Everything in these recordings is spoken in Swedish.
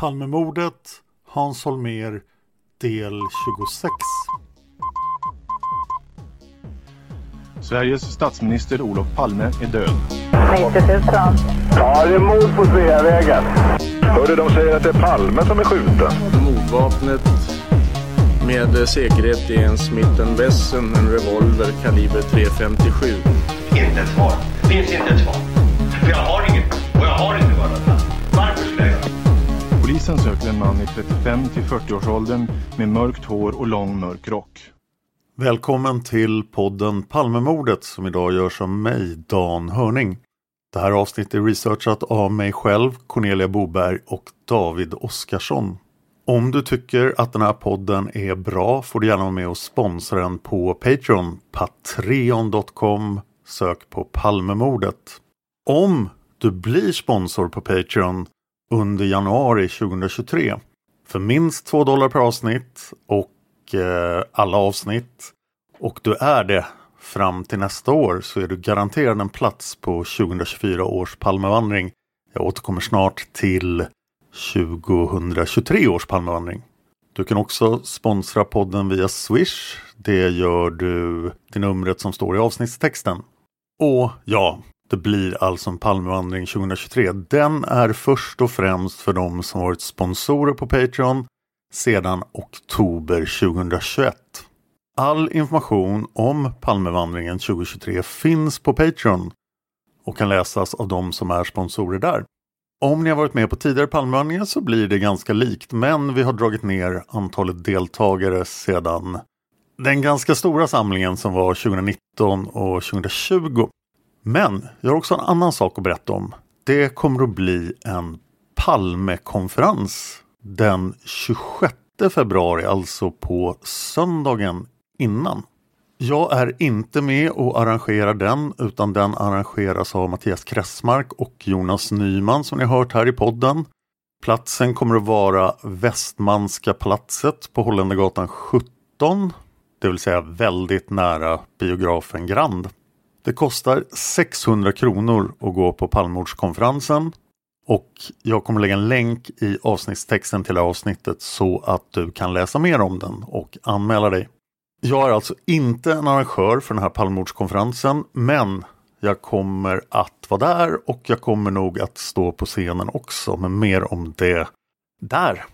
Palmemordet, Hans Holmér, del 26. Sveriges statsminister Olof Palme är död. 90 000. Ja, det är mord på Sveavägen. Hörde de säger att det är Palme som är skjuten. Mordvapnet med säkerhet är en Smith Wesson, en revolver kaliber .357. Inte ett svar. Finns inte ett svar. För jag har Polisen söker en man i 35 till 40-årsåldern med mörkt hår och lång mörk rock. Välkommen till podden Palmemordet som idag görs av mig, Dan Hörning. Det här avsnittet är researchat av mig själv, Cornelia Boberg och David Oskarsson. Om du tycker att den här podden är bra får du gärna vara med och sponsra den på Patreon, patreon.com, sök på Palmemordet. Om du blir sponsor på Patreon under januari 2023 för minst 2 dollar per avsnitt och eh, alla avsnitt och du är det fram till nästa år så är du garanterad en plats på 2024 års Palmevandring. Jag återkommer snart till 2023 års Palmevandring. Du kan också sponsra podden via Swish. Det gör du till numret som står i avsnittstexten. Och ja, det blir alltså en Palmevandring 2023. Den är först och främst för de som varit sponsorer på Patreon sedan oktober 2021. All information om Palmevandringen 2023 finns på Patreon och kan läsas av de som är sponsorer där. Om ni har varit med på tidigare Palmevandringar så blir det ganska likt men vi har dragit ner antalet deltagare sedan den ganska stora samlingen som var 2019 och 2020. Men jag har också en annan sak att berätta om. Det kommer att bli en Palmekonferens den 26 februari, alltså på söndagen innan. Jag är inte med och arrangerar den utan den arrangeras av Mattias Kressmark och Jonas Nyman som ni har hört här i podden. Platsen kommer att vara Västmanska palatset på Holländargatan 17. Det vill säga väldigt nära biografen Grand. Det kostar 600 kronor att gå på Palmemordskonferensen och jag kommer lägga en länk i avsnittstexten till det här avsnittet så att du kan läsa mer om den och anmäla dig. Jag är alltså inte en arrangör för den här Palmemordskonferensen men jag kommer att vara där och jag kommer nog att stå på scenen också men mer om det där.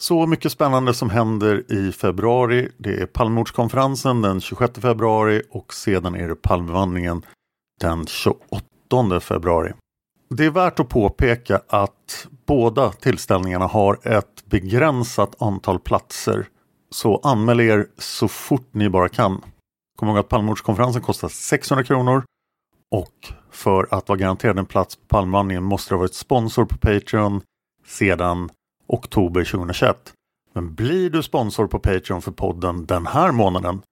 Så mycket spännande som händer i februari. Det är Palmemordskonferensen den 26 februari och sedan är det Palmevandringen den 28 februari. Det är värt att påpeka att båda tillställningarna har ett begränsat antal platser. Så anmäl er så fort ni bara kan. Kom ihåg att Palmemordskonferensen kostar 600 kronor och för att vara garanterad en plats på Palmevandringen måste du ha varit sponsor på Patreon sedan oktober 2021. Men blir du sponsor på Patreon för podden den här månaden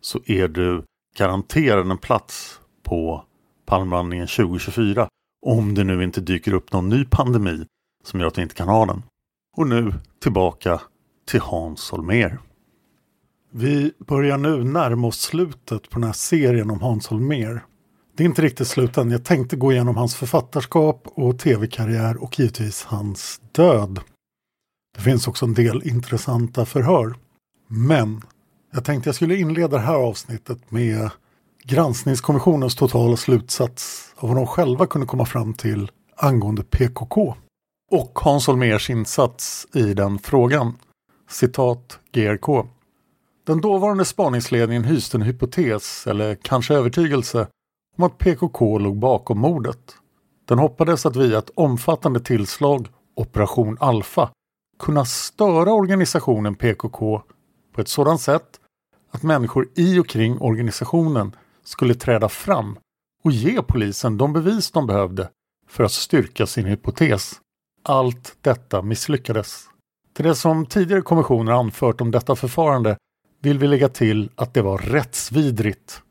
så är du garanterad en plats på Palmvandringen 2024 Om det nu inte dyker upp någon ny pandemi som gör att vi inte kan ha den. Och nu tillbaka till Hans Holmér. Vi börjar nu närma oss slutet på den här serien om Hans Holmér. Det är inte riktigt slut än. Jag tänkte gå igenom hans författarskap och tv-karriär och givetvis hans död. Det finns också en del intressanta förhör. Men jag tänkte jag skulle inleda det här avsnittet med granskningskommissionens totala slutsats av vad de själva kunde komma fram till angående PKK. Och Hans Holmérs insats i den frågan. Citat GRK. Den dåvarande spaningsledningen hyste en hypotes, eller kanske övertygelse, om att PKK låg bakom mordet. Den hoppades att via ett omfattande tillslag, Operation Alfa, kunna störa organisationen PKK på ett sådant sätt att människor i och kring organisationen skulle träda fram och ge polisen de bevis de behövde för att styrka sin hypotes. Allt detta misslyckades. Till det som tidigare kommissioner anfört om detta förfarande vill vi lägga till att det var rättsvidrigt.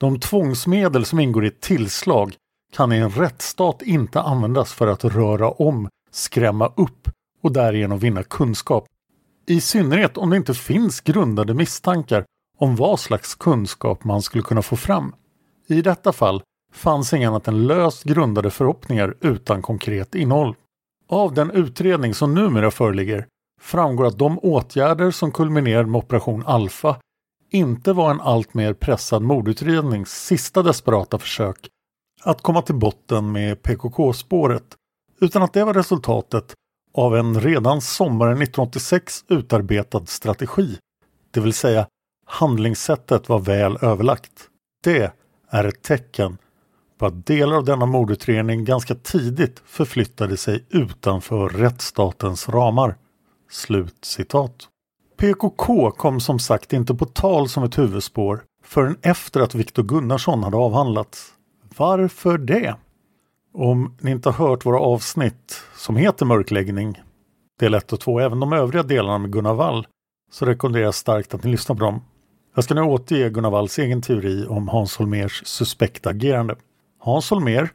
De tvångsmedel som ingår i ett tillslag kan i en rättsstat inte användas för att röra om, skrämma upp och därigenom vinna kunskap. I synnerhet om det inte finns grundade misstankar om vad slags kunskap man skulle kunna få fram. I detta fall fanns inget annat än löst grundade förhoppningar utan konkret innehåll. Av den utredning som numera föreligger framgår att de åtgärder som kulminerade med Operation Alfa inte var en alltmer pressad mordutrednings sista desperata försök att komma till botten med PKK-spåret, utan att det var resultatet av en redan sommaren 1986 utarbetad strategi, det vill säga handlingssättet var väl överlagt. Det är ett tecken på att delar av denna mordutredning ganska tidigt förflyttade sig utanför rättsstatens ramar. Slut citat. PKK kom som sagt inte på tal som ett huvudspår förrän efter att Viktor Gunnarsson hade avhandlats. Varför det? Om ni inte har hört våra avsnitt som heter Mörkläggning, del 1 och 2, även de övriga delarna med Gunnar Wall, så rekommenderar jag starkt att ni lyssnar på dem. Jag ska nu återge Gunnar Walls egen teori om Hans Holmers suspekta agerande. Hans Holmer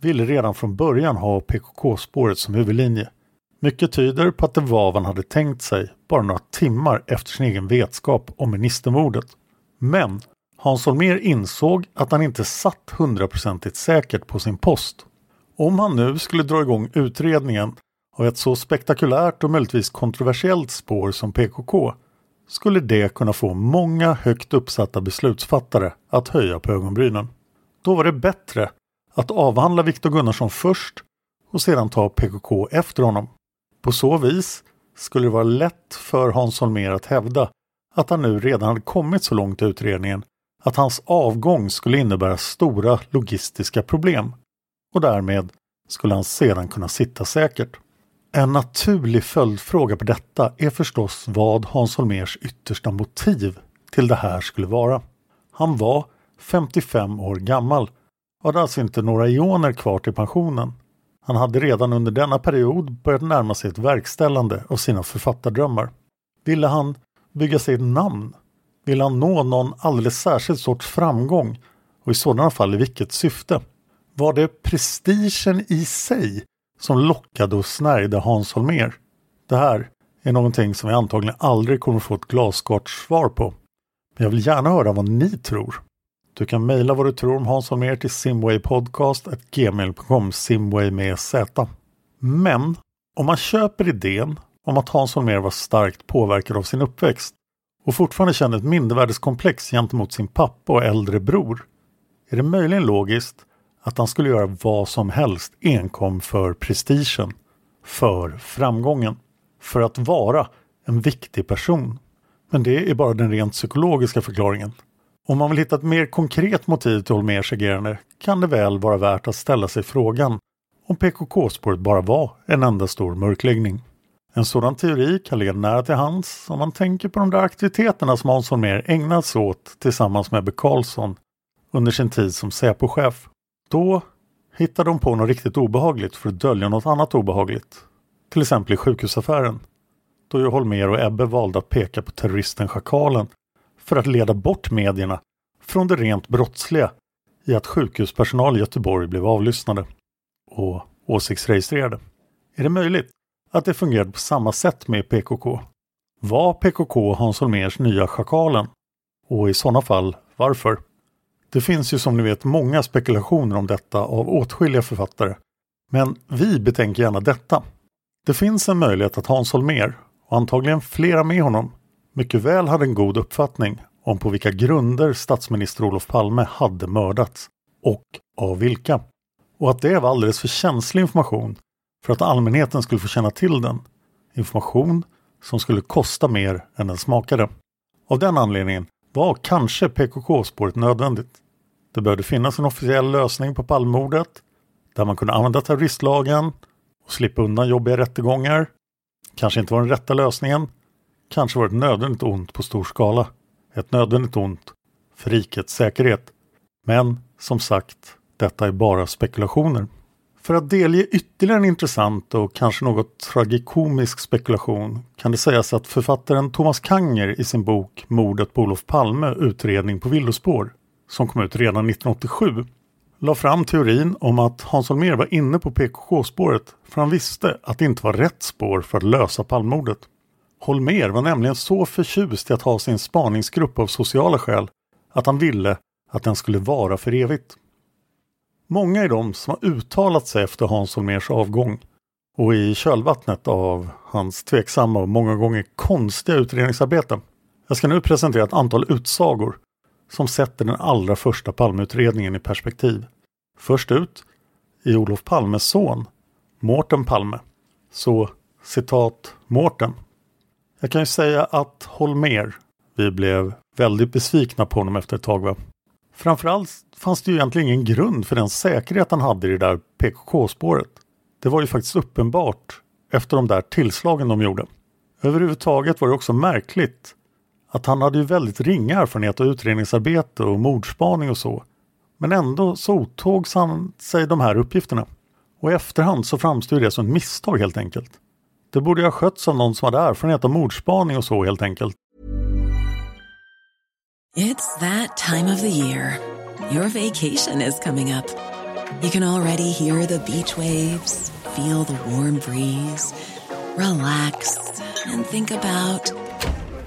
ville redan från början ha PKK-spåret som huvudlinje. Mycket tyder på att det var vad han hade tänkt sig bara några timmar efter sin egen vetskap om ministermordet. Men Hans Holmér insåg att han inte satt hundraprocentigt säkert på sin post. Om han nu skulle dra igång utredningen av ett så spektakulärt och möjligtvis kontroversiellt spår som PKK skulle det kunna få många högt uppsatta beslutsfattare att höja på ögonbrynen. Då var det bättre att avhandla Viktor Gunnarsson först och sedan ta PKK efter honom. På så vis skulle det vara lätt för Hans Holmér att hävda att han nu redan hade kommit så långt i utredningen att hans avgång skulle innebära stora logistiska problem och därmed skulle han sedan kunna sitta säkert. En naturlig följdfråga på detta är förstås vad Hans Holmers yttersta motiv till det här skulle vara. Han var 55 år gammal och hade alltså inte några ioner kvar till pensionen. Han hade redan under denna period börjat närma sig ett verkställande av sina författardrömmar. Ville han bygga sig ett namn? Ville han nå någon alldeles särskild sorts framgång? Och i sådana fall i vilket syfte? Var det prestigen i sig som lockade och snärjde Hans Holmér? Det här är någonting som vi antagligen aldrig kommer få ett glasklart svar på. Men jag vill gärna höra vad ni tror. Du kan mejla vad du tror om Hans Holmér till simwaypodcast.gmail.com Simway med Z. Men om man köper idén om att Hans Holmér var starkt påverkad av sin uppväxt och fortfarande känner ett mindervärdeskomplex gentemot sin pappa och äldre bror är det möjligen logiskt att han skulle göra vad som helst enkom för prestigen, för framgången, för att vara en viktig person. Men det är bara den rent psykologiska förklaringen. Om man vill hitta ett mer konkret motiv till Holmers agerande kan det väl vara värt att ställa sig frågan om PKK-spåret bara var en enda stor mörkläggning. En sådan teori kan ligga nära till hands om man tänker på de där aktiviteterna som Hans Holmér ägnat sig åt tillsammans med Ebbe Carlsson under sin tid som Säpochef. Då hittade de på något riktigt obehagligt för att dölja något annat obehagligt. Till exempel i sjukhusaffären. Då ju Holmer och Ebbe valde att peka på terroristen Schakalen för att leda bort medierna från det rent brottsliga i att sjukhuspersonal i Göteborg blev avlyssnade. och åsiktsregistrerade. Är det möjligt att det fungerade på samma sätt med PKK? Var PKK Hans Holmérs nya schakalen? Och i sådana fall, varför? Det finns ju som ni vet många spekulationer om detta av åtskilliga författare. Men vi betänker gärna detta. Det finns en möjlighet att Hans Holmér, och antagligen flera med honom, mycket väl hade en god uppfattning om på vilka grunder statsminister Olof Palme hade mördats och av vilka. Och att det var alldeles för känslig information för att allmänheten skulle få känna till den. Information som skulle kosta mer än den smakade. Av den anledningen var kanske PKK-spåret nödvändigt. Det behövde finnas en officiell lösning på Palmemordet där man kunde använda terroristlagen och slippa undan jobbiga rättegångar. Kanske inte var den rätta lösningen. Kanske var det ett nödvändigt ont på stor skala. Ett nödvändigt ont för rikets säkerhet. Men som sagt, detta är bara spekulationer. För att delge ytterligare en intressant och kanske något tragikomisk spekulation kan det sägas att författaren Thomas Kanger i sin bok Mordet på Olof Palme utredning på villospår, som kom ut redan 1987, la fram teorin om att Hans Holmér var inne på PKK-spåret för han visste att det inte var rätt spår för att lösa Palmemordet. Holmér var nämligen så förtjust i att ha sin spaningsgrupp av sociala skäl att han ville att den skulle vara för evigt. Många är de som har uttalat sig efter Hans Holmérs avgång och i kölvattnet av hans tveksamma och många gånger konstiga utredningsarbete. Jag ska nu presentera ett antal utsagor som sätter den allra första Palmeutredningen i perspektiv. Först ut är Olof Palmes son, Mårten Palme. Så citat Mårten. Jag kan ju säga att Holmer, vi blev väldigt besvikna på honom efter ett tag. Va? Framförallt fanns det ju egentligen ingen grund för den säkerhet han hade i det där PKK-spåret. Det var ju faktiskt uppenbart efter de där tillslagen de gjorde. Överhuvudtaget var det också märkligt att han hade ju väldigt ringa erfarenhet av utredningsarbete och mordspaning och så. Men ändå så otogs han sig de här uppgifterna. Och i efterhand så framstår det som ett misstag helt enkelt. Det borde ju ha skötts av någon som hade erfarenhet av mordspaning och så helt enkelt. It's that time of the year. Your vacation is coming up. You can already hear the beach waves, feel the warm breeze, relax and think about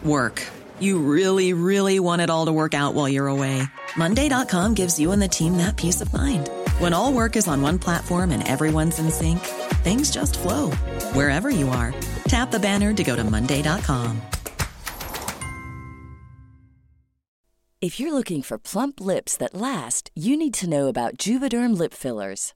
work. You really, really want it all to work out while you're away. Monday.com gives you and the team that peace of mind. When all work is on one platform and everyone's in sync, things just flow wherever you are. Tap the banner to go to Monday.com. If you're looking for plump lips that last, you need to know about Juvederm lip fillers.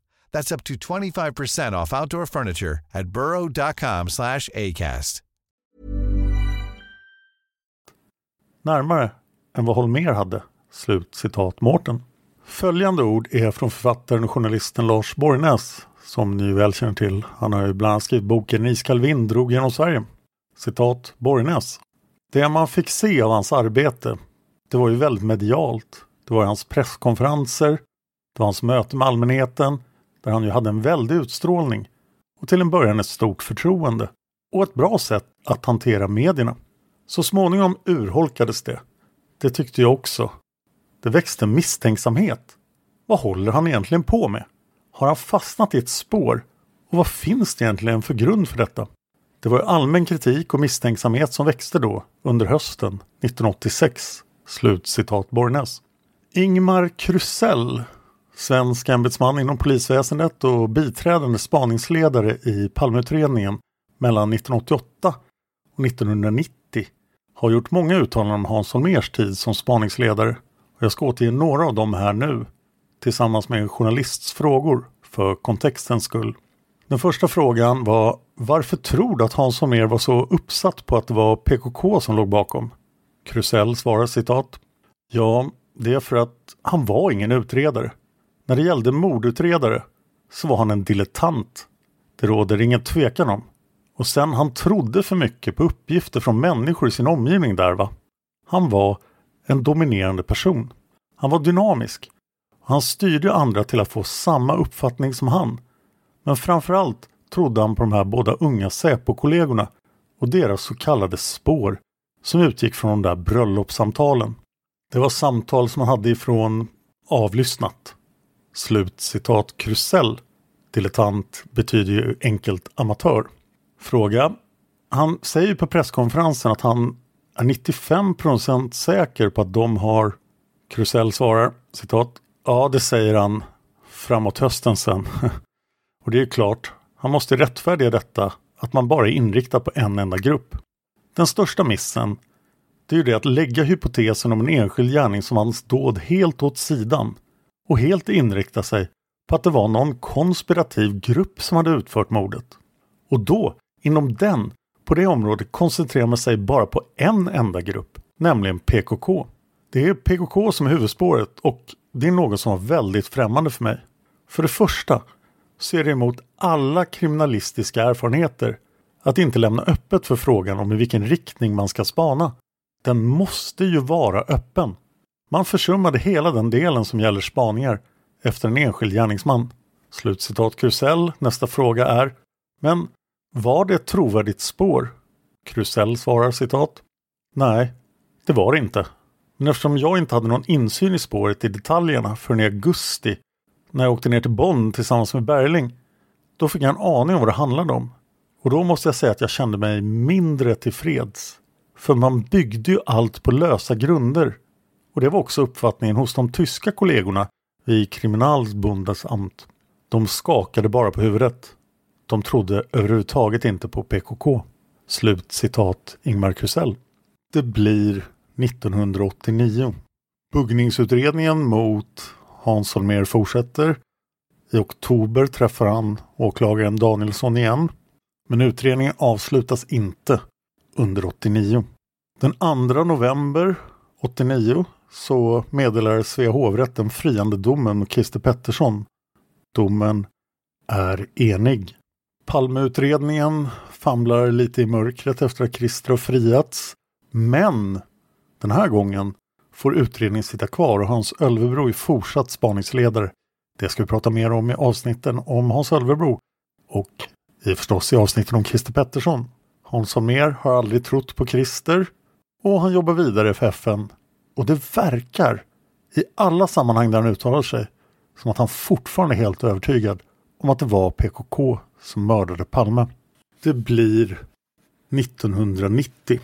That's up to 25% off outdoor furniture at burrow.com slash ACAST. Närmare än vad Holmer hade. Slut citat Mårten. Följande ord är från författaren och journalisten Lars Borgnäs som ni väl känner till. Han har ju bland annat skrivit boken Iskall vind drog genom Sverige. Citat Borgnäs. Det man fick se av hans arbete, det var ju väldigt medialt. Det var hans presskonferenser, det var hans möte med allmänheten, där han ju hade en väldig utstrålning och till en början ett stort förtroende och ett bra sätt att hantera medierna. Så småningom urholkades det. Det tyckte jag också. Det växte misstänksamhet. Vad håller han egentligen på med? Har han fastnat i ett spår? Och vad finns det egentligen för grund för detta? Det var allmän kritik och misstänksamhet som växte då under hösten 1986. Slut citat Borgnäs. Ingmar Krusell, svensk ämbetsman inom polisväsendet och biträdande spaningsledare i Palmeutredningen mellan 1988 och 1990 har gjort många uttalanden om Hans Holmérs tid som spaningsledare. Och jag ska återge några av dem här nu tillsammans med en journalists frågor för kontextens skull. Den första frågan var varför tror du att Hans Holmér var så uppsatt på att det var PKK som låg bakom? Krusell svarar citat. Ja, det är för att han var ingen utredare. När det gällde mordutredare så var han en dilettant. Det råder ingen tvekan om. Och sen han trodde för mycket på uppgifter från människor i sin omgivning där va. Han var en dominerande person. Han var dynamisk. Han styrde andra till att få samma uppfattning som han. Men framförallt trodde han på de här båda unga Säpo-kollegorna och deras så kallade spår som utgick från de där bröllopssamtalen. Det var samtal som han hade ifrån avlyssnat. Slut citat Krusell. Dilettant betyder ju enkelt amatör. Fråga. Han säger på presskonferensen att han är 95% säker på att de har Krusell svarar citat. Ja, det säger han framåt hösten sen. Och det är klart, han måste rättfärdiga detta att man bara är inriktad på en enda grupp. Den största missen det är ju det att lägga hypotesen om en enskild gärningsmans dåd helt åt sidan och helt inrikta sig på att det var någon konspirativ grupp som hade utfört mordet. Och då, inom den, på det området koncentrerar man sig bara på en enda grupp, nämligen PKK. Det är PKK som är huvudspåret och det är något som var väldigt främmande för mig. För det första så är det emot alla kriminalistiska erfarenheter att inte lämna öppet för frågan om i vilken riktning man ska spana. Den måste ju vara öppen. Man försummade hela den delen som gäller spaningar efter en enskild gärningsman. Slutcitat Krusell. Nästa fråga är Men var det ett trovärdigt spår? Krusell svarar citat Nej, det var det inte. Men eftersom jag inte hade någon insyn i spåret i detaljerna förrän i augusti när jag åkte ner till Bonn tillsammans med Berling, då fick jag en aning om vad det handlade om. Och då måste jag säga att jag kände mig mindre tillfreds. För man byggde ju allt på lösa grunder. Och det var också uppfattningen hos de tyska kollegorna vid Kriminalbundesamt. De skakade bara på huvudet. De trodde överhuvudtaget inte på PKK. Slut citat Ingmar Kusell. Det blir 1989. Buggningsutredningen mot Hans Holmér fortsätter. I oktober träffar han åklagaren Danielsson igen. Men utredningen avslutas inte under 89. Den 2 november 89 så meddelar Svea hovrätt den friande domen mot Christer Pettersson. Domen är enig. Palmeutredningen famlar lite i mörkret efter att Christer har friats. Men den här gången får utredningen sitta kvar och Hans Ölvebro är fortsatt spaningsledare. Det ska vi prata mer om i avsnitten om Hans Ölvebro och i förstås i avsnitten om Christer Pettersson. Hans Holmér har aldrig trott på Christer och han jobbar vidare för FN. Och det verkar i alla sammanhang där han uttalar sig som att han fortfarande är helt övertygad om att det var PKK som mördade Palme. Det blir 1990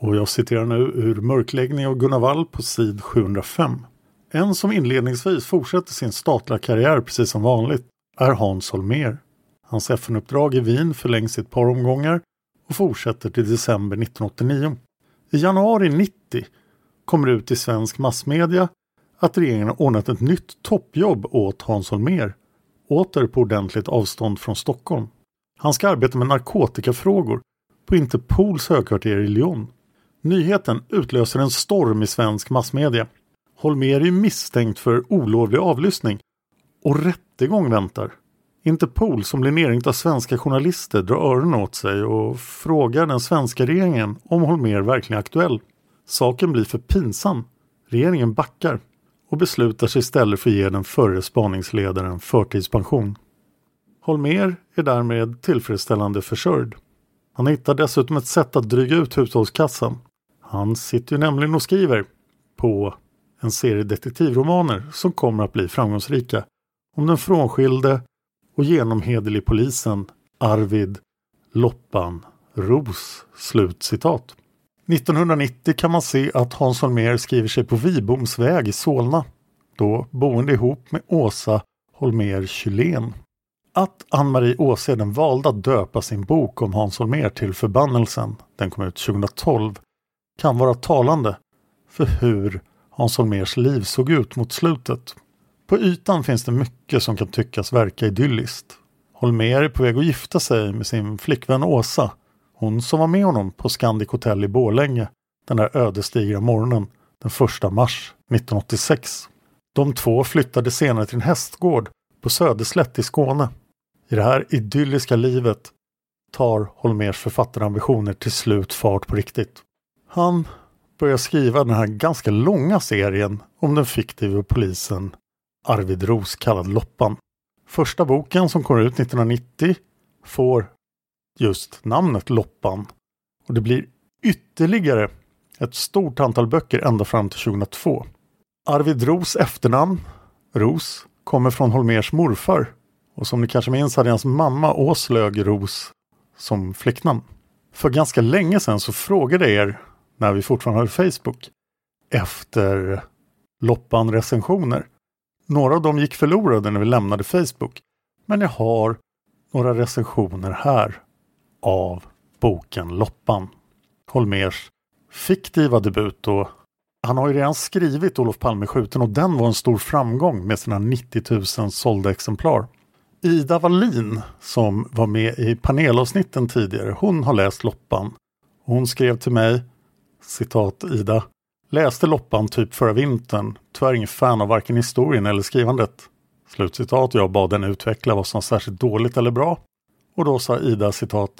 och jag citerar nu ur Mörkläggning av Gunnar Wall på sid 705. En som inledningsvis fortsätter sin statliga karriär precis som vanligt är Hans Holmér. Hans FN-uppdrag i Wien förlängs i ett par omgångar och fortsätter till december 1989. I januari 90 kommer ut i svensk massmedia att regeringen har ordnat ett nytt toppjobb åt Hans Holmér, åter på ordentligt avstånd från Stockholm. Han ska arbeta med narkotikafrågor på Interpols högkvarter i Lyon. Nyheten utlöser en storm i svensk massmedia. Holmér är misstänkt för olovlig avlyssning och rättegång väntar. Interpol som blir nerringt av svenska journalister drar öronen åt sig och frågar den svenska regeringen om Holmér verkligen är aktuell. Saken blir för pinsam. Regeringen backar och beslutar sig istället för att ge den förre spaningsledaren förtidspension. Holmer är därmed tillfredsställande försörjd. Han hittar dessutom ett sätt att dryga ut hushållskassan. Han sitter ju nämligen och skriver på en serie detektivromaner som kommer att bli framgångsrika om den frånskilde och genomhederlig polisen Arvid Loppan Ros. Slutcitat. 1990 kan man se att Hans Holmér skriver sig på Viboms väg i Solna, då boende ihop med Åsa Holmér Kylén. Att Ann-Marie Åseden valde att döpa sin bok om Hans Holmér till Förbannelsen, den kom ut 2012, kan vara talande för hur Hans Holmérs liv såg ut mot slutet. På ytan finns det mycket som kan tyckas verka idylliskt. Holmér är på väg att gifta sig med sin flickvän Åsa. Hon som var med honom på Scandic Hotel i Borlänge den där ödesdigra morgonen den 1 mars 1986. De två flyttade senare till en hästgård på Söderslätt i Skåne. I det här idylliska livet tar Holmers författarambitioner till slut fart på riktigt. Han börjar skriva den här ganska långa serien om den fiktiva polisen Arvid Ros kallad Loppan. Första boken som kommer ut 1990 får just namnet Loppan och det blir ytterligare ett stort antal böcker ända fram till 2002. Arvid Ros efternamn, Ros, kommer från Holmers morfar och som ni kanske minns hade hans mamma Åslög Ros som flicknamn. För ganska länge sedan så frågade jag er, när vi fortfarande hade Facebook, efter Loppan-recensioner. Några av dem gick förlorade när vi lämnade Facebook. Men jag har några recensioner här av boken Loppan. Holmers fiktiva debut och han har ju redan skrivit Olof Palme skjuten och den var en stor framgång med sina 90 000 sålda exemplar. Ida Wallin som var med i panelavsnitten tidigare, hon har läst Loppan. Hon skrev till mig, citat Ida, läste Loppan typ förra vintern, tyvärr ingen fan av varken historien eller skrivandet. Slutcitat, jag bad henne utveckla vad som var särskilt dåligt eller bra. Och då sa Ida citat,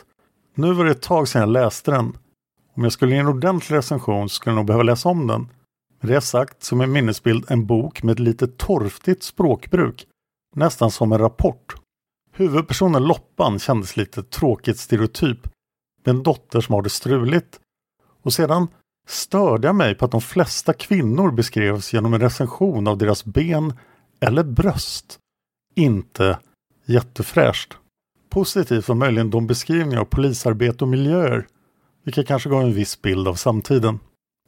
nu var det ett tag sedan jag läste den. Om jag skulle ge en ordentlig recension skulle jag nog behöva läsa om den. Med det sagt som en minnesbild en bok med ett lite torftigt språkbruk nästan som en rapport. Huvudpersonen Loppan kändes lite tråkigt stereotyp med en dotter som har det struligt. Och sedan störde jag mig på att de flesta kvinnor beskrevs genom en recension av deras ben eller bröst. Inte jättefräscht. Positivt var möjligen de beskrivningar av polisarbete och miljöer, vilka kanske gav en viss bild av samtiden.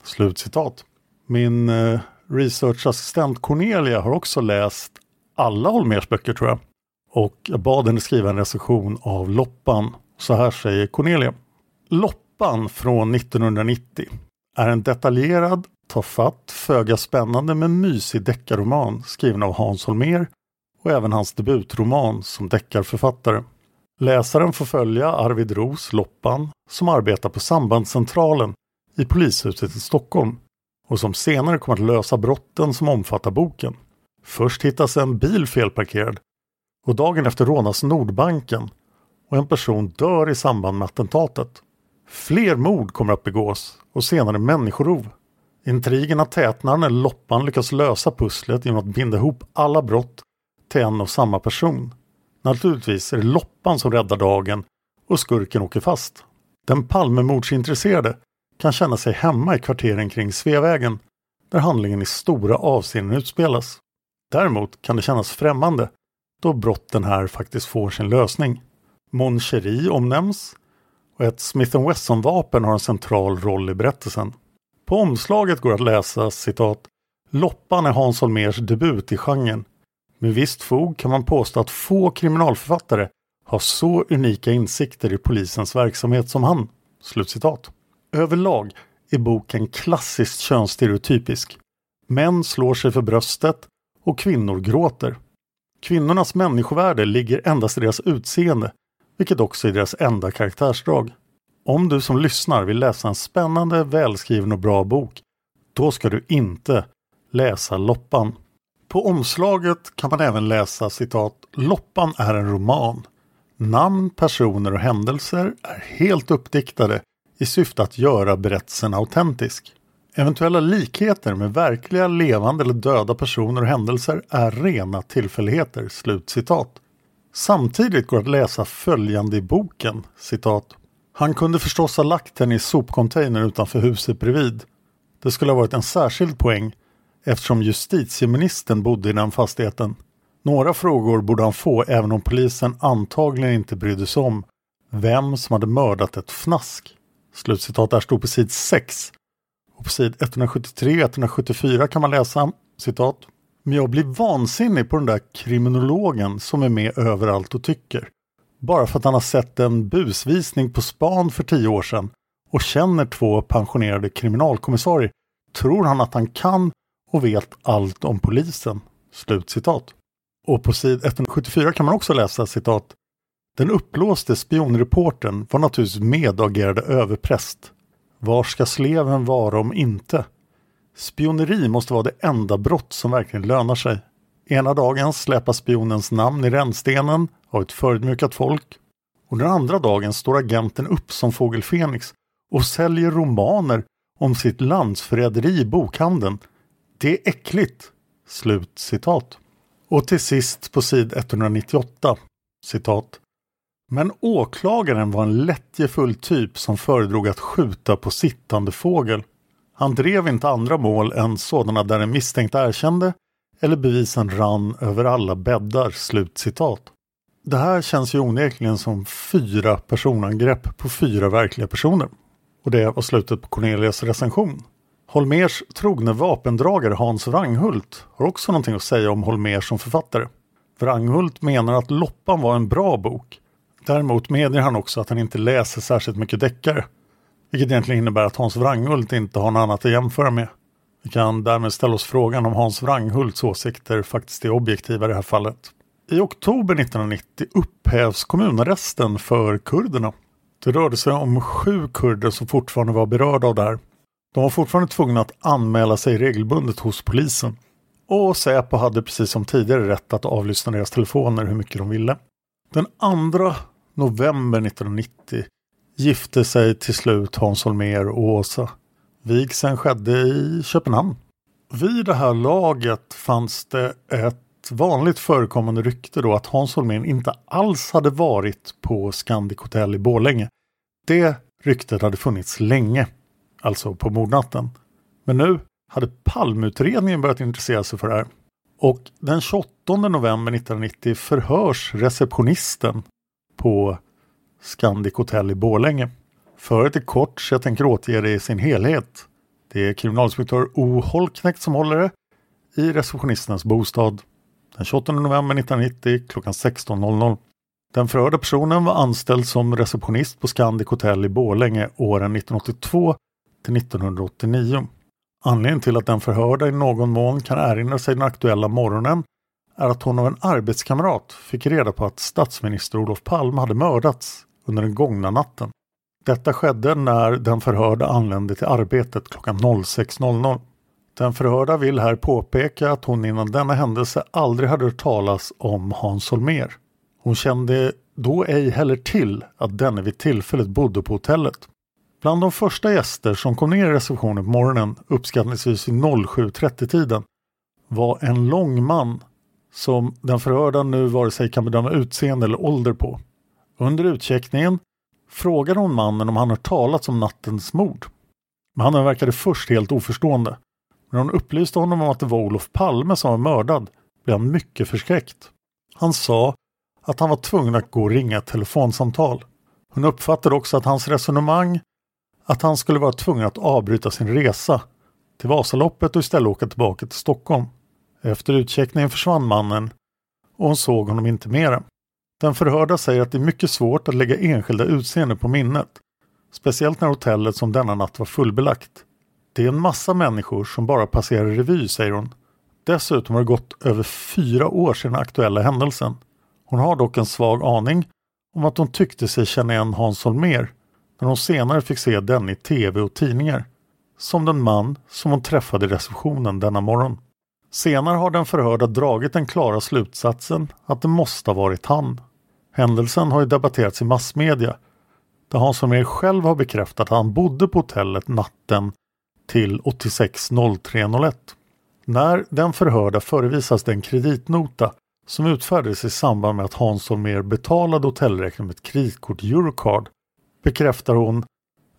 Slutcitat. Min eh, researchassistent Cornelia har också läst alla Holmers böcker tror jag. Och jag bad henne skriva en recension av Loppan. Så här säger Cornelia. Loppan från 1990 är en detaljerad, tafatt, föga spännande men mysig deckarroman skriven av Hans Holmér och även hans debutroman som deckarförfattare. Läsaren får följa Arvid Ros, Loppan, som arbetar på sambandscentralen i polishuset i Stockholm och som senare kommer att lösa brotten som omfattar boken. Först hittas en bil felparkerad och dagen efter rånas Nordbanken och en person dör i samband med attentatet. Fler mord kommer att begås och senare människorov. Intrigerna tätnar när Loppan lyckas lösa pusslet genom att binda ihop alla brott till en och samma person. Naturligtvis är det Loppan som räddar dagen och skurken åker fast. Den Palmemordsintresserade kan känna sig hemma i kvarteren kring Sveavägen där handlingen i stora avseenden utspelas. Däremot kan det kännas främmande då brotten här faktiskt får sin lösning. Mon Cherie omnämns och ett Smith Wesson-vapen har en central roll i berättelsen. På omslaget går att läsa citat Loppan är Hans Holmers debut i genren. Med visst fog kan man påstå att få kriminalförfattare har så unika insikter i polisens verksamhet som han. Slutcitat. Överlag är boken klassiskt könsstereotypisk. Män slår sig för bröstet och kvinnor gråter. Kvinnornas människovärde ligger endast i deras utseende, vilket också är deras enda karaktärsdrag. Om du som lyssnar vill läsa en spännande, välskriven och bra bok, då ska du inte läsa Loppan. På omslaget kan man även läsa citat Loppan är en roman. Namn, personer och händelser är helt uppdiktade i syfte att göra berättelsen autentisk. Eventuella likheter med verkliga levande eller döda personer och händelser är rena tillfälligheter." Slutcitat. Samtidigt går att läsa följande i boken, citat. Han kunde förstås ha lagt den i sopcontainern utanför huset bredvid. Det skulle ha varit en särskild poäng eftersom justitieministern bodde i den fastigheten. Några frågor borde han få även om polisen antagligen inte brydde sig om vem som hade mördat ett fnask. Slutcitat där stod på sid 6. Och på sid 173-174 kan man läsa citat. Men jag blir vansinnig på den där kriminologen som är med överallt och tycker. Bara för att han har sett en busvisning på span för tio år sedan och känner två pensionerade kriminalkommissarier tror han att han kan och vet allt om polisen. Slutcitat. Och på sid 174 kan man också läsa citat. Den uppblåste spionreporten var naturligtvis medagerade överpräst. Var ska sleven vara om inte? Spioneri måste vara det enda brott som verkligen lönar sig. Ena dagen släpas spionens namn i rännstenen av ett förödmjukat folk och den andra dagen står agenten upp som Fågel Fenix och säljer romaner om sitt landsförräderi i bokhandeln. Det är äckligt! Slut citat. Och till sist på sid 198, citat. Men åklagaren var en lättjefull typ som föredrog att skjuta på sittande fågel. Han drev inte andra mål än sådana där en misstänkt erkände eller bevisen rann över alla bäddar. Slut citat. Det här känns ju onekligen som fyra personangrepp på fyra verkliga personer. Och det var slutet på Cornelias recension. Holmers trogne vapendragare Hans Wranghult har också någonting att säga om Holmer som författare. Wranghult menar att Loppan var en bra bok. Däremot medger han också att han inte läser särskilt mycket deckare. Vilket egentligen innebär att Hans Wranghult inte har något annat att jämföra med. Vi kan därmed ställa oss frågan om Hans Wranghults åsikter faktiskt är objektiva i det här fallet. I oktober 1990 upphävs kommunarresten för kurderna. Det rörde sig om sju kurder som fortfarande var berörda av det här. De var fortfarande tvungna att anmäla sig regelbundet hos polisen. Och Säpo hade precis som tidigare rätt att avlyssna deras telefoner hur mycket de ville. Den 2 november 1990 gifte sig till slut Hans Holmér och Åsa. Vigseln skedde i Köpenhamn. Vid det här laget fanns det ett vanligt förekommande rykte då att Hans Holmér inte alls hade varit på Scandic Hotel i Borlänge. Det ryktet hade funnits länge, alltså på mordnatten. Men nu hade Palmutredningen börjat intressera sig för det här. Och den 28 november 1990 förhörs receptionisten på Scandic Hotel i Borlänge. Föret är kort så jag tänker återge det i sin helhet. Det är kriminalinspektör O Holknekt som håller det i receptionistens bostad den 28 november 1990 klockan 16.00. Den förhörda personen var anställd som receptionist på Scandic Hotel i Borlänge åren 1982 till 1989. Anledningen till att den förhörda i någon mån kan erinra sig den aktuella morgonen är att hon av en arbetskamrat fick reda på att statsminister Olof Palme hade mördats under den gångna natten. Detta skedde när den förhörda anlände till arbetet klockan 06.00. Den förhörda vill här påpeka att hon innan denna händelse aldrig hade hört talas om Hans Holmer. Hon kände då ej heller till att denne vid tillfället bodde på hotellet. Bland de första gäster som kom ner i receptionen på morgonen, uppskattningsvis vid 07.30-tiden, var en lång man som den förhörda nu vare sig kan bedöma utseende eller ålder på. Under utcheckningen frågade hon mannen om han hört talas om nattens mord. Mannen verkade först helt oförstående. När hon upplyste honom om att det var Olof Palme som var mördad blev han mycket förskräckt. Han sa att han var tvungen att gå och ringa ett telefonsamtal. Hon uppfattade också att hans resonemang att han skulle vara tvungen att avbryta sin resa till Vasaloppet och istället åka tillbaka till Stockholm. Efter utcheckningen försvann mannen och hon såg honom inte mera. Den förhörda säger att det är mycket svårt att lägga enskilda utseenden på minnet. Speciellt när hotellet som denna natt var fullbelagt. Det är en massa människor som bara passerar revy, säger hon. Dessutom har det gått över fyra år sedan den aktuella händelsen. Hon har dock en svag aning om att hon tyckte sig känna igen Hans Holmér när hon senare fick se den i tv och tidningar. Som den man som hon träffade i receptionen denna morgon. Senare har den förhörda dragit den klara slutsatsen att det måste ha varit han. Händelsen har ju debatterats i massmedia där Hans Holmér själv har bekräftat att han bodde på hotellet natten till 860301. När den förhörda förevisas den kreditnota som utfärdades i samband med att Hans Holmér betalade hotellräkningen med ett kreditkort Eurocard bekräftar hon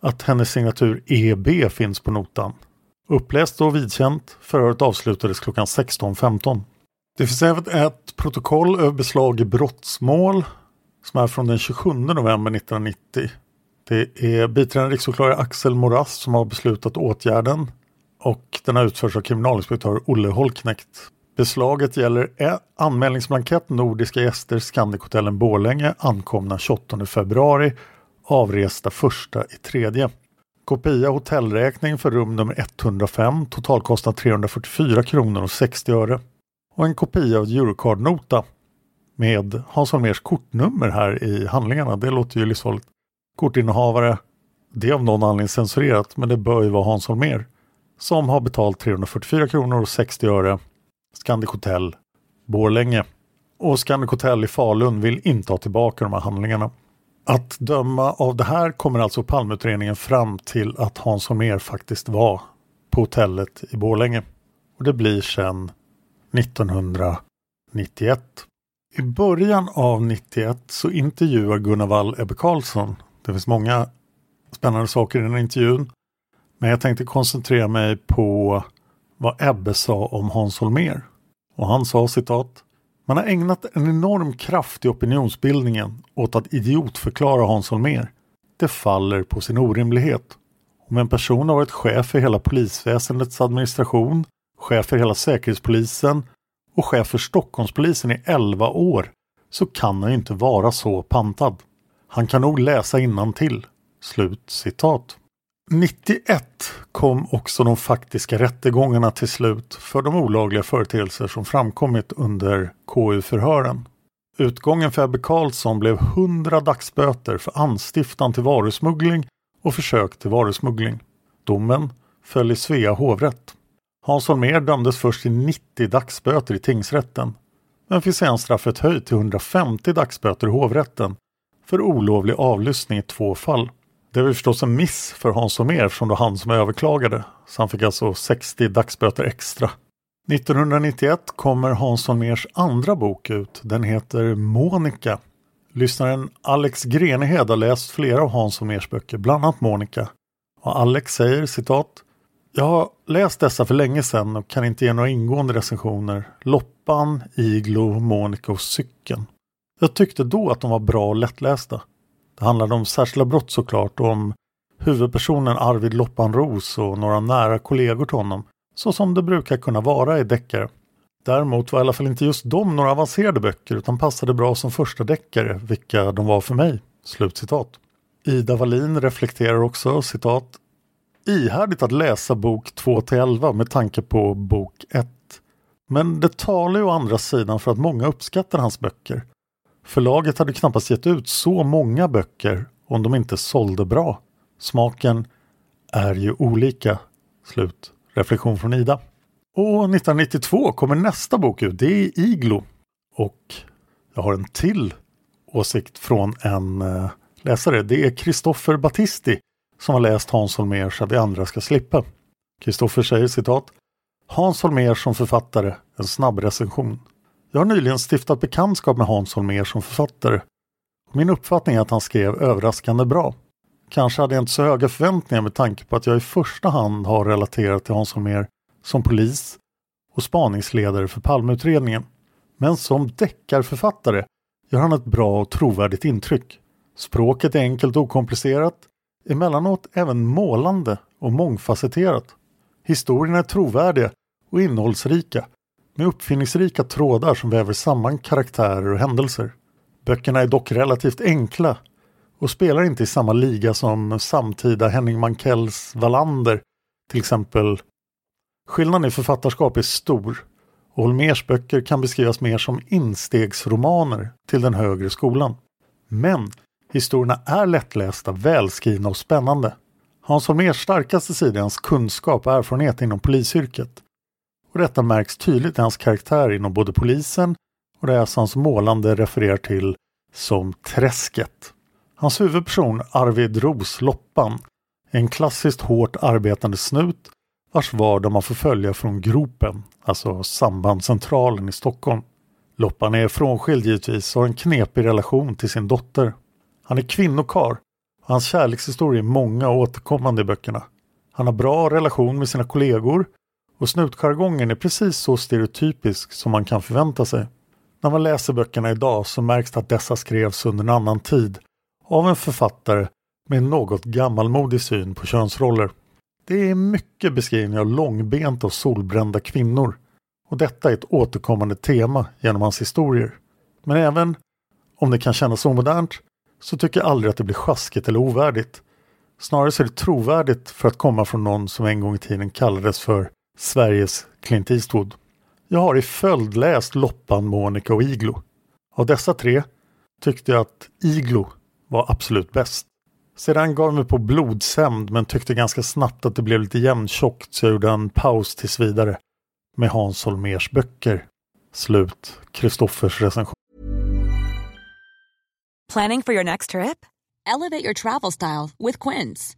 att hennes signatur EB finns på notan. Uppläst och vidkänt, förhöret avslutades klockan 16.15. Det finns även ett protokoll över beslag i brottsmål som är från den 27 november 1990. Det är biträdande riksåklagare Axel Morass som har beslutat åtgärden och den har utförts av kriminalinspektör Olle Holknekt. Beslaget gäller anmälningsblankett Nordiska gäster Scandic-hotellen Borlänge ankomna 28 februari avresta första i tredje. Kopia hotellräkning för rum nummer 105 totalkostnad 344 kronor och 60 öre. Och en kopia av Eurocard-nota med Hans Holmérs kortnummer här i handlingarna. Det låter ju livsfarligt. Kortinnehavare, det är av någon anledning censurerat men det bör ju vara Hans Holmér som har betalt 344 kronor och 60 öre Scandic Hotel Borlänge. Och Scandic Hotel i Falun vill inte ha tillbaka de här handlingarna. Att döma av det här kommer alltså Palmeutredningen fram till att Hans Holmér faktiskt var på hotellet i Borlänge. Och det blir sedan 1991. I början av 91 så intervjuar Gunnar Wall Ebbe Carlsson. Det finns många spännande saker i den intervjun. Men jag tänkte koncentrera mig på vad Ebbe sa om Hans Holmér. Och han sa citat man har ägnat en enorm kraft i opinionsbildningen åt att idiotförklara Hans Holmér. Det faller på sin orimlighet. Om en person har varit chef för hela polisväsendets administration, chef för hela säkerhetspolisen och chef för Stockholmspolisen i 11 år så kan han ju inte vara så pantad. Han kan nog läsa till. Slut citat. 91 kom också de faktiska rättegångarna till slut för de olagliga företeelser som framkommit under KU-förhören. Utgången för Ebbe Carlsson blev 100 dagsböter för anstiftan till varusmuggling och försök till varusmuggling. Domen föll i Svea hovrätt. Hans Holmér dömdes först till 90 dagsböter i tingsrätten men fick sedan straffet höjt till 150 dagsböter i hovrätten för olovlig avlyssning i två fall. Det var förstås en miss för Hans Holmér eftersom det var han som överklagade. Så han fick alltså 60 dagsböter extra. 1991 kommer Hans Holmérs andra bok ut. Den heter Monica. Lyssnaren Alex Grenehed har läst flera av Hans Holmérs böcker, bland annat Monica. Och Alex säger citat jag har läst dessa för länge sedan och kan inte ge några ingående recensioner. Loppan, Iglo, Monica och Cykeln. Jag tyckte då att de var bra och lättlästa. Det handlade om särskilda brott såklart och om huvudpersonen Arvid Loppan Ros och några nära kollegor till honom. Så som det brukar kunna vara i deckare. Däremot var i alla fall inte just de några avancerade böcker utan passade bra som första deckare, vilka de var för mig. Slutcitat. Ida Wallin reflekterar också citat Ihärdigt att läsa bok 2-11 med tanke på bok 1. Men det talar ju å andra sidan för att många uppskattar hans böcker. Förlaget hade knappast gett ut så många böcker om de inte sålde bra. Smaken är ju olika. Slut. Reflektion från Ida. Och 1992 kommer nästa bok ut. Det är Iglo. Och jag har en till åsikt från en eh, läsare. Det är Kristoffer Battisti som har läst Hans Holmér så att vi andra ska slippa. Kristoffer säger citat Hans Holmér som författare, en snabb recension. Jag har nyligen stiftat bekantskap med Hans Holmér som författare. Min uppfattning är att han skrev överraskande bra. Kanske hade jag inte så höga förväntningar med tanke på att jag i första hand har relaterat till Hans Holmér som polis och spaningsledare för Palmeutredningen. Men som deckarförfattare gör han ett bra och trovärdigt intryck. Språket är enkelt och okomplicerat, emellanåt även målande och mångfacetterat. Historierna är trovärdiga och innehållsrika med uppfinningsrika trådar som väver samman karaktärer och händelser. Böckerna är dock relativt enkla och spelar inte i samma liga som samtida Henning Mankells Wallander till exempel. Skillnaden i författarskap är stor och Holmers böcker kan beskrivas mer som instegsromaner till den högre skolan. Men historierna är lättlästa, välskrivna och spännande. Hans Holmers starkaste sida är hans kunskap och erfarenhet inom polisyrket. Och detta märks tydligt i hans karaktär inom både polisen och det som hans målande refererar till som Träsket. Hans huvudperson Arvid Ros Loppan är en klassiskt hårt arbetande snut vars vardag man får följa från Gropen, alltså sambandscentralen i Stockholm. Loppan är frånskild givetvis och har en knepig relation till sin dotter. Han är kvinnokar och hans kärlekshistorier är många och återkommande i böckerna. Han har bra relation med sina kollegor och snutjargongen är precis så stereotypisk som man kan förvänta sig. När man läser böckerna idag så märks det att dessa skrevs under en annan tid av en författare med en något gammalmodig syn på könsroller. Det är mycket beskrivningar av långbenta och solbrända kvinnor och detta är ett återkommande tema genom hans historier. Men även om det kan kännas omodernt så tycker jag aldrig att det blir sjaskigt eller ovärdigt. Snarare så är det trovärdigt för att komma från någon som en gång i tiden kallades för Sveriges Clint Eastwood. Jag har i följd läst Loppan, Monica och Iglo. Av dessa tre tyckte jag att Iglo var absolut bäst. Sedan gav jag mig på Blodshämnd men tyckte ganska snabbt att det blev lite jämntjockt så jag gjorde en paus tills vidare med Hans Holmers böcker. Slut. Kristoffers recension. Planning for your next trip? Elevate your travel style with Quince.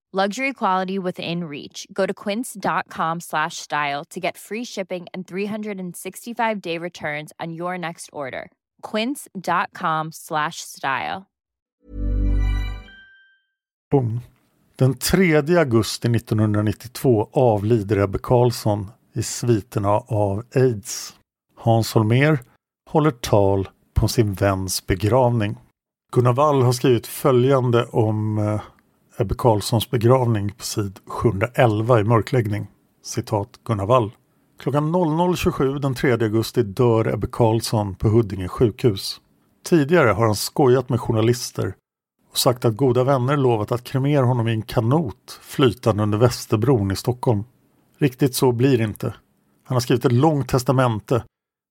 Luxury quality within reach. Go to quince.com slash style to get free shipping and 365 day returns on your next order. Quince.com slash style. Boom. Den 3 augusti 1992 avlider Ebbe Carlsson i sviterna av aids. Hans Holmér håller tal på sin väns begravning. Gunnar Wall har skrivit följande om eh, Ebbe Carlssons begravning på sid 711 i mörkläggning. Citat Gunnar Wall. Klockan 00.27 den 3 augusti dör Ebbe Carlsson på Huddinge sjukhus. Tidigare har han skojat med journalister och sagt att goda vänner lovat att kremera honom i en kanot flytande under Västerbron i Stockholm. Riktigt så blir det inte. Han har skrivit ett långt testamente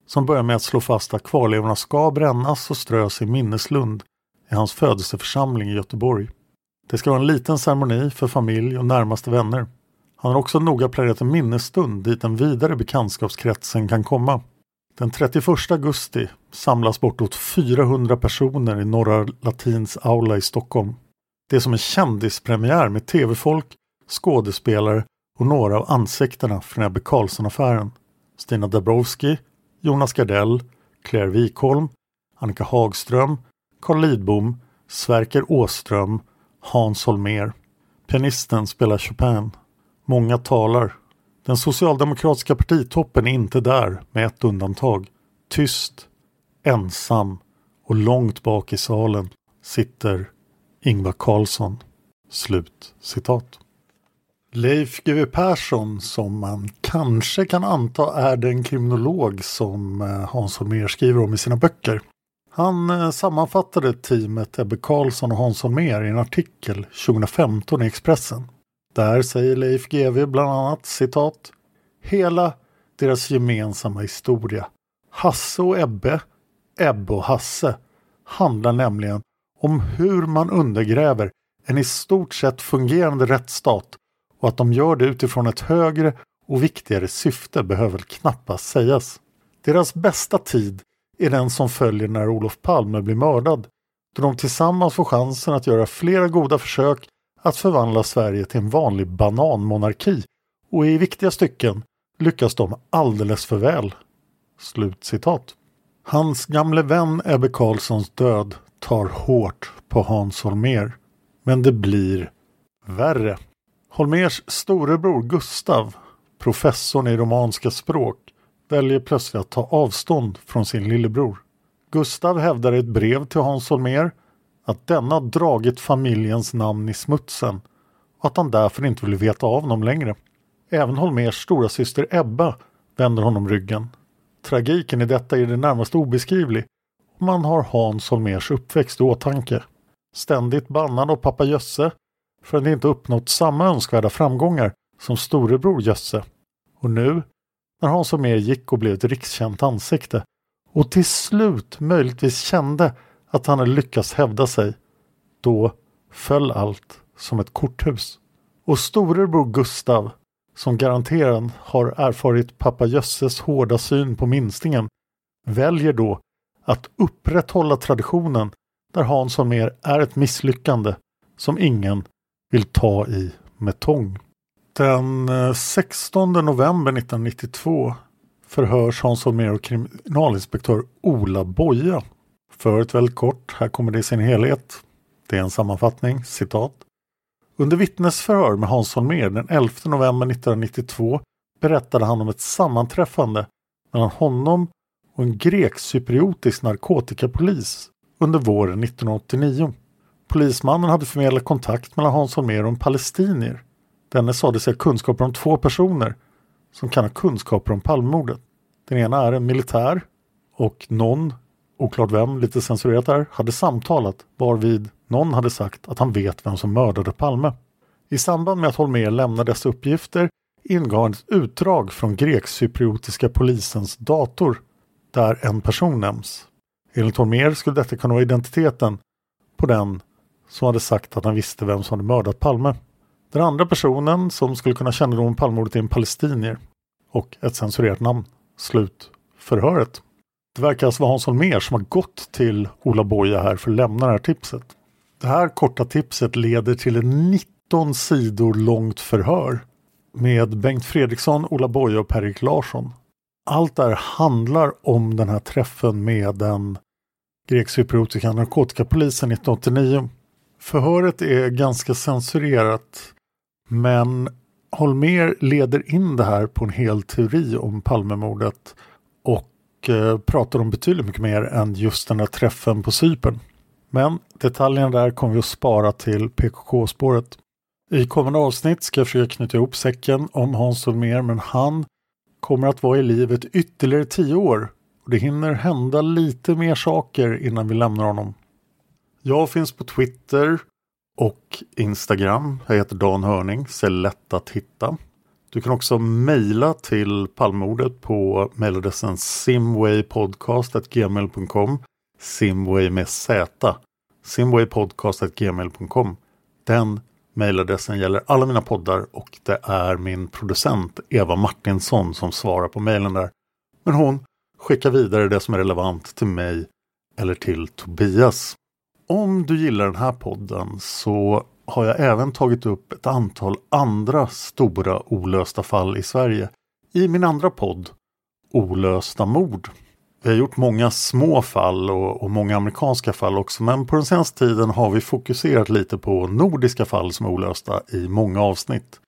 som börjar med att slå fast att kvarlevorna ska brännas och strös i minneslund i hans födelseförsamling i Göteborg. Det ska vara en liten ceremoni för familj och närmaste vänner. Han har också noga planerat en minnesstund dit den vidare bekantskapskretsen kan komma. Den 31 augusti samlas bortåt 400 personer i Norra Latins aula i Stockholm. Det är som en kändispremiär med tv-folk, skådespelare och några av ansiktena från Ebbe Carlsson-affären. Stina Dabrowski, Jonas Gardell, Claire Wikholm, Annika Hagström, Carl Lidbom, Sverker Åström, Hans Holmér. Pianisten spelar Chopin. Många talar. Den socialdemokratiska partitoppen är inte där med ett undantag. Tyst, ensam och långt bak i salen sitter Ingvar Carlsson. Slut citat. Leif GW Persson som man kanske kan anta är den kriminolog som eh, Hans Holmér skriver om i sina böcker. Han eh, sammanfattade teamet Ebbe Karlsson och Hans Holmér i en artikel 2015 i Expressen. Där säger Leif GW bland annat citat Hela deras gemensamma historia, Hasse och Ebbe, Ebbe och Hasse, handlar nämligen om hur man undergräver en i stort sett fungerande rättsstat och att de gör det utifrån ett högre och viktigare syfte behöver knappast sägas. Deras bästa tid är den som följer när Olof Palme blir mördad, då de tillsammans får chansen att göra flera goda försök att förvandla Sverige till en vanlig bananmonarki och i viktiga stycken lyckas de alldeles för väl. Slut citat. Hans gamle vän Ebbe Carlssons död tar hårt på Hans Holmér. Men det blir värre. Holmers storebror Gustav, professorn i romanska språk, väljer plötsligt att ta avstånd från sin lillebror. Gustav hävdar i ett brev till Hans Holmér att denna dragit familjens namn i smutsen och att han därför inte vill veta av honom längre. Även Holmers stora syster Ebba vänder honom ryggen. Tragiken i detta är det närmast obeskrivlig och man har Hans Holmers uppväxt i åtanke. Ständigt bannad av pappa Jösse för att inte uppnått samma önskvärda framgångar som storebror Jösse. Och nu, när Hans Holmér gick och blev ett rikskänt ansikte och till slut möjligtvis kände att han hade lyckats hävda sig, då föll allt som ett korthus. Och storebror Gustav, som garanterat har erfarit pappa Jösses hårda syn på minstingen, väljer då att upprätthålla traditionen där Hans Holmér är ett misslyckande som ingen vill ta i med tång. Den eh, 16 november 1992 förhörs Hans Holmér och kriminalinspektör Ola Boja. Föret väldigt kort, här kommer det i sin helhet. Det är en sammanfattning, citat. Under vittnesförhör med Hans Holmér den 11 november 1992 berättade han om ett sammanträffande mellan honom och en grekcypriotisk narkotikapolis under våren 1989. Polismannen hade förmedlat kontakt mellan Hans Holmér och en palestinier. Denne sade sig ha kunskaper om två personer som kan ha kunskaper om Palmemordet. Den ena är en militär och någon, oklart vem, lite censurerat där, hade samtalat varvid någon hade sagt att han vet vem som mördade Palme. I samband med att Holmér lämnade dessa uppgifter ingav han ett utdrag från grekcypriotiska polisens dator där en person nämns. Enligt Holmér skulle detta kunna vara identiteten på den som hade sagt att han visste vem som hade mördat Palme. Den andra personen som skulle kunna kännedom om Palmemordet är en palestinier och ett censurerat namn. Slut förhöret. Det verkar alltså vara Hans Holmér som har gått till Ola Boja här för att lämna det här tipset. Det här korta tipset leder till ett 19 sidor långt förhör med Bengt Fredriksson, Ola Boja och Per-Erik Larsson. Allt det här handlar om den här träffen med den grekcypriotiska narkotikapolisen 1989. Förhöret är ganska censurerat men Holmer leder in det här på en hel teori om Palmemordet och eh, pratar om betydligt mycket mer än just den där träffen på Cypern. Men detaljerna där kommer vi att spara till PKK-spåret. I kommande avsnitt ska jag försöka knyta ihop säcken om Hans Holmér men han kommer att vara i livet ytterligare tio år och det hinner hända lite mer saker innan vi lämnar honom. Jag finns på Twitter och Instagram. Jag heter Dan Hörning, så är lätt att hitta. Du kan också mejla till Palmordet på mejladressen simwaypodcast.gmail.com Simway med Z. Simwaypodcast.gmail.com Den mejladressen gäller alla mina poddar och det är min producent Eva Martinsson som svarar på mejlen där. Men hon skickar vidare det som är relevant till mig eller till Tobias. Om du gillar den här podden så har jag även tagit upp ett antal andra stora olösta fall i Sverige i min andra podd Olösta mord. Vi har gjort många små fall och, och, många amerikanska fall också men på den senaste tiden har vi fokuserat lite på nordiska fall som är olösta i många avsnitt.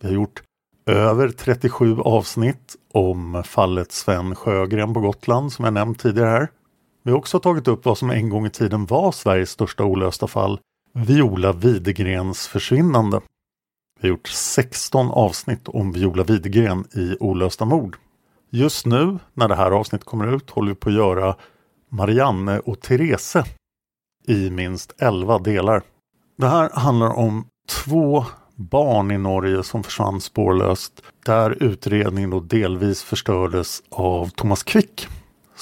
Vi har gjort över 37 avsnitt om fallet Sven Sjögren på Gotland som jag nämnt tidigare här. Vi har också tagit upp vad som en gång i tiden var Sveriges största olösta fall, Viola Widegrens försvinnande. Vi har gjort 16 avsnitt om Viola Widegren i olösta mord. Just nu, när det här avsnittet kommer ut, håller vi på att göra Marianne och Therese i minst 11 delar. Det här handlar om två barn i Norge som försvann spårlöst där utredningen då delvis förstördes av Thomas Quick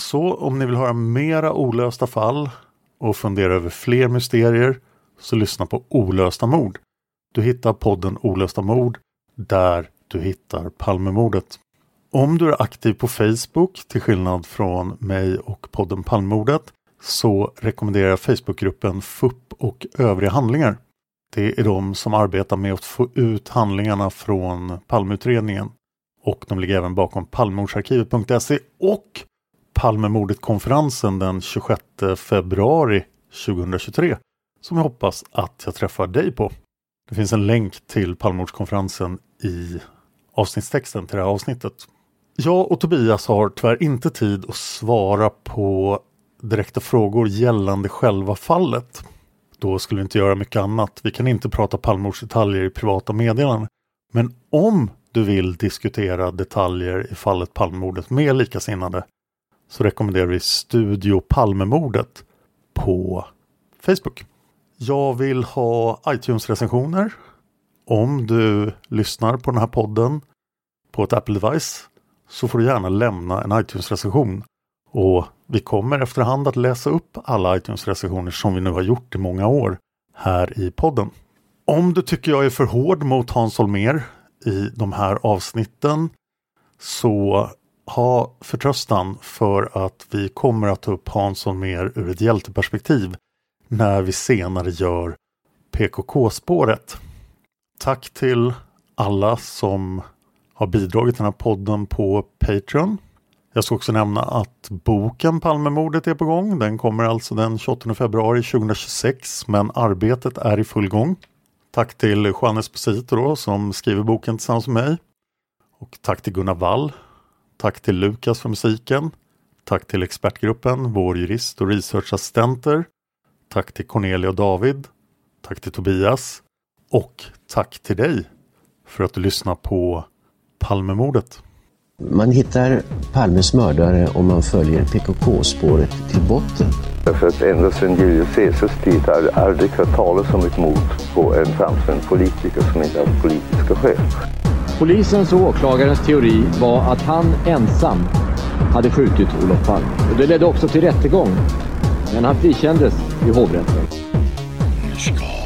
så om ni vill höra mera olösta fall och fundera över fler mysterier så lyssna på Olösta mord. Du hittar podden Olösta mord där du hittar Palmemordet. Om du är aktiv på Facebook till skillnad från mig och podden Palmemordet så rekommenderar jag Facebookgruppen FUP och övriga handlingar. Det är de som arbetar med att få ut handlingarna från Palmeutredningen och de ligger även bakom palmemordsarkivet.se och Palmemordet-konferensen den 26 februari 2023 som jag hoppas att jag träffar dig på. Det finns en länk till Palmemordskonferensen i avsnittstexten till det här avsnittet. Jag och Tobias har tyvärr inte tid att svara på direkta frågor gällande själva fallet. Då skulle vi inte göra mycket annat. Vi kan inte prata Palmemordsdetaljer i privata meddelanden. Men om du vill diskutera detaljer i fallet Palmemordet med likasinnade så rekommenderar vi Studio Palmemordet på Facebook. Jag vill ha iTunes-recensioner. Om du lyssnar på den här podden på ett Apple-device så får du gärna lämna en iTunes-recension. Och vi kommer efterhand att läsa upp alla iTunes-recensioner som vi nu har gjort i många år här i podden. Om du tycker jag är för hård mot Hans Holmér i de här avsnitten så ha förtröstan för att vi kommer att ta upp Hansson mer ur ett hjälteperspektiv när vi senare gör PKK-spåret. Tack till alla som har bidragit till den här podden på Patreon. Jag ska också nämna att boken Palmemordet är på gång. Den kommer alltså den 28 februari 2026 men arbetet är i full gång. Tack till Juan Esposito då, som skriver boken tillsammans med mig. Och tack till Gunnar Wall. Tack till Lukas för musiken. Tack till expertgruppen, vår jurist och researchassistenter. Tack till Cornelia och David. Tack till Tobias. Och tack till dig för att du lyssnar på Palmemordet. Man hittar Palmes mördare om man följer PKK-spåret till botten. Därför att ända sedan Julius Caesars tid har det aldrig hört talas om ett mord på en framstående politiker som inte haft politiska skäl. Polisens och åklagarens teori var att han ensam hade skjutit Olof Palme. Och det ledde också till rättegång. Men han frikändes i hovrätten. Nu ska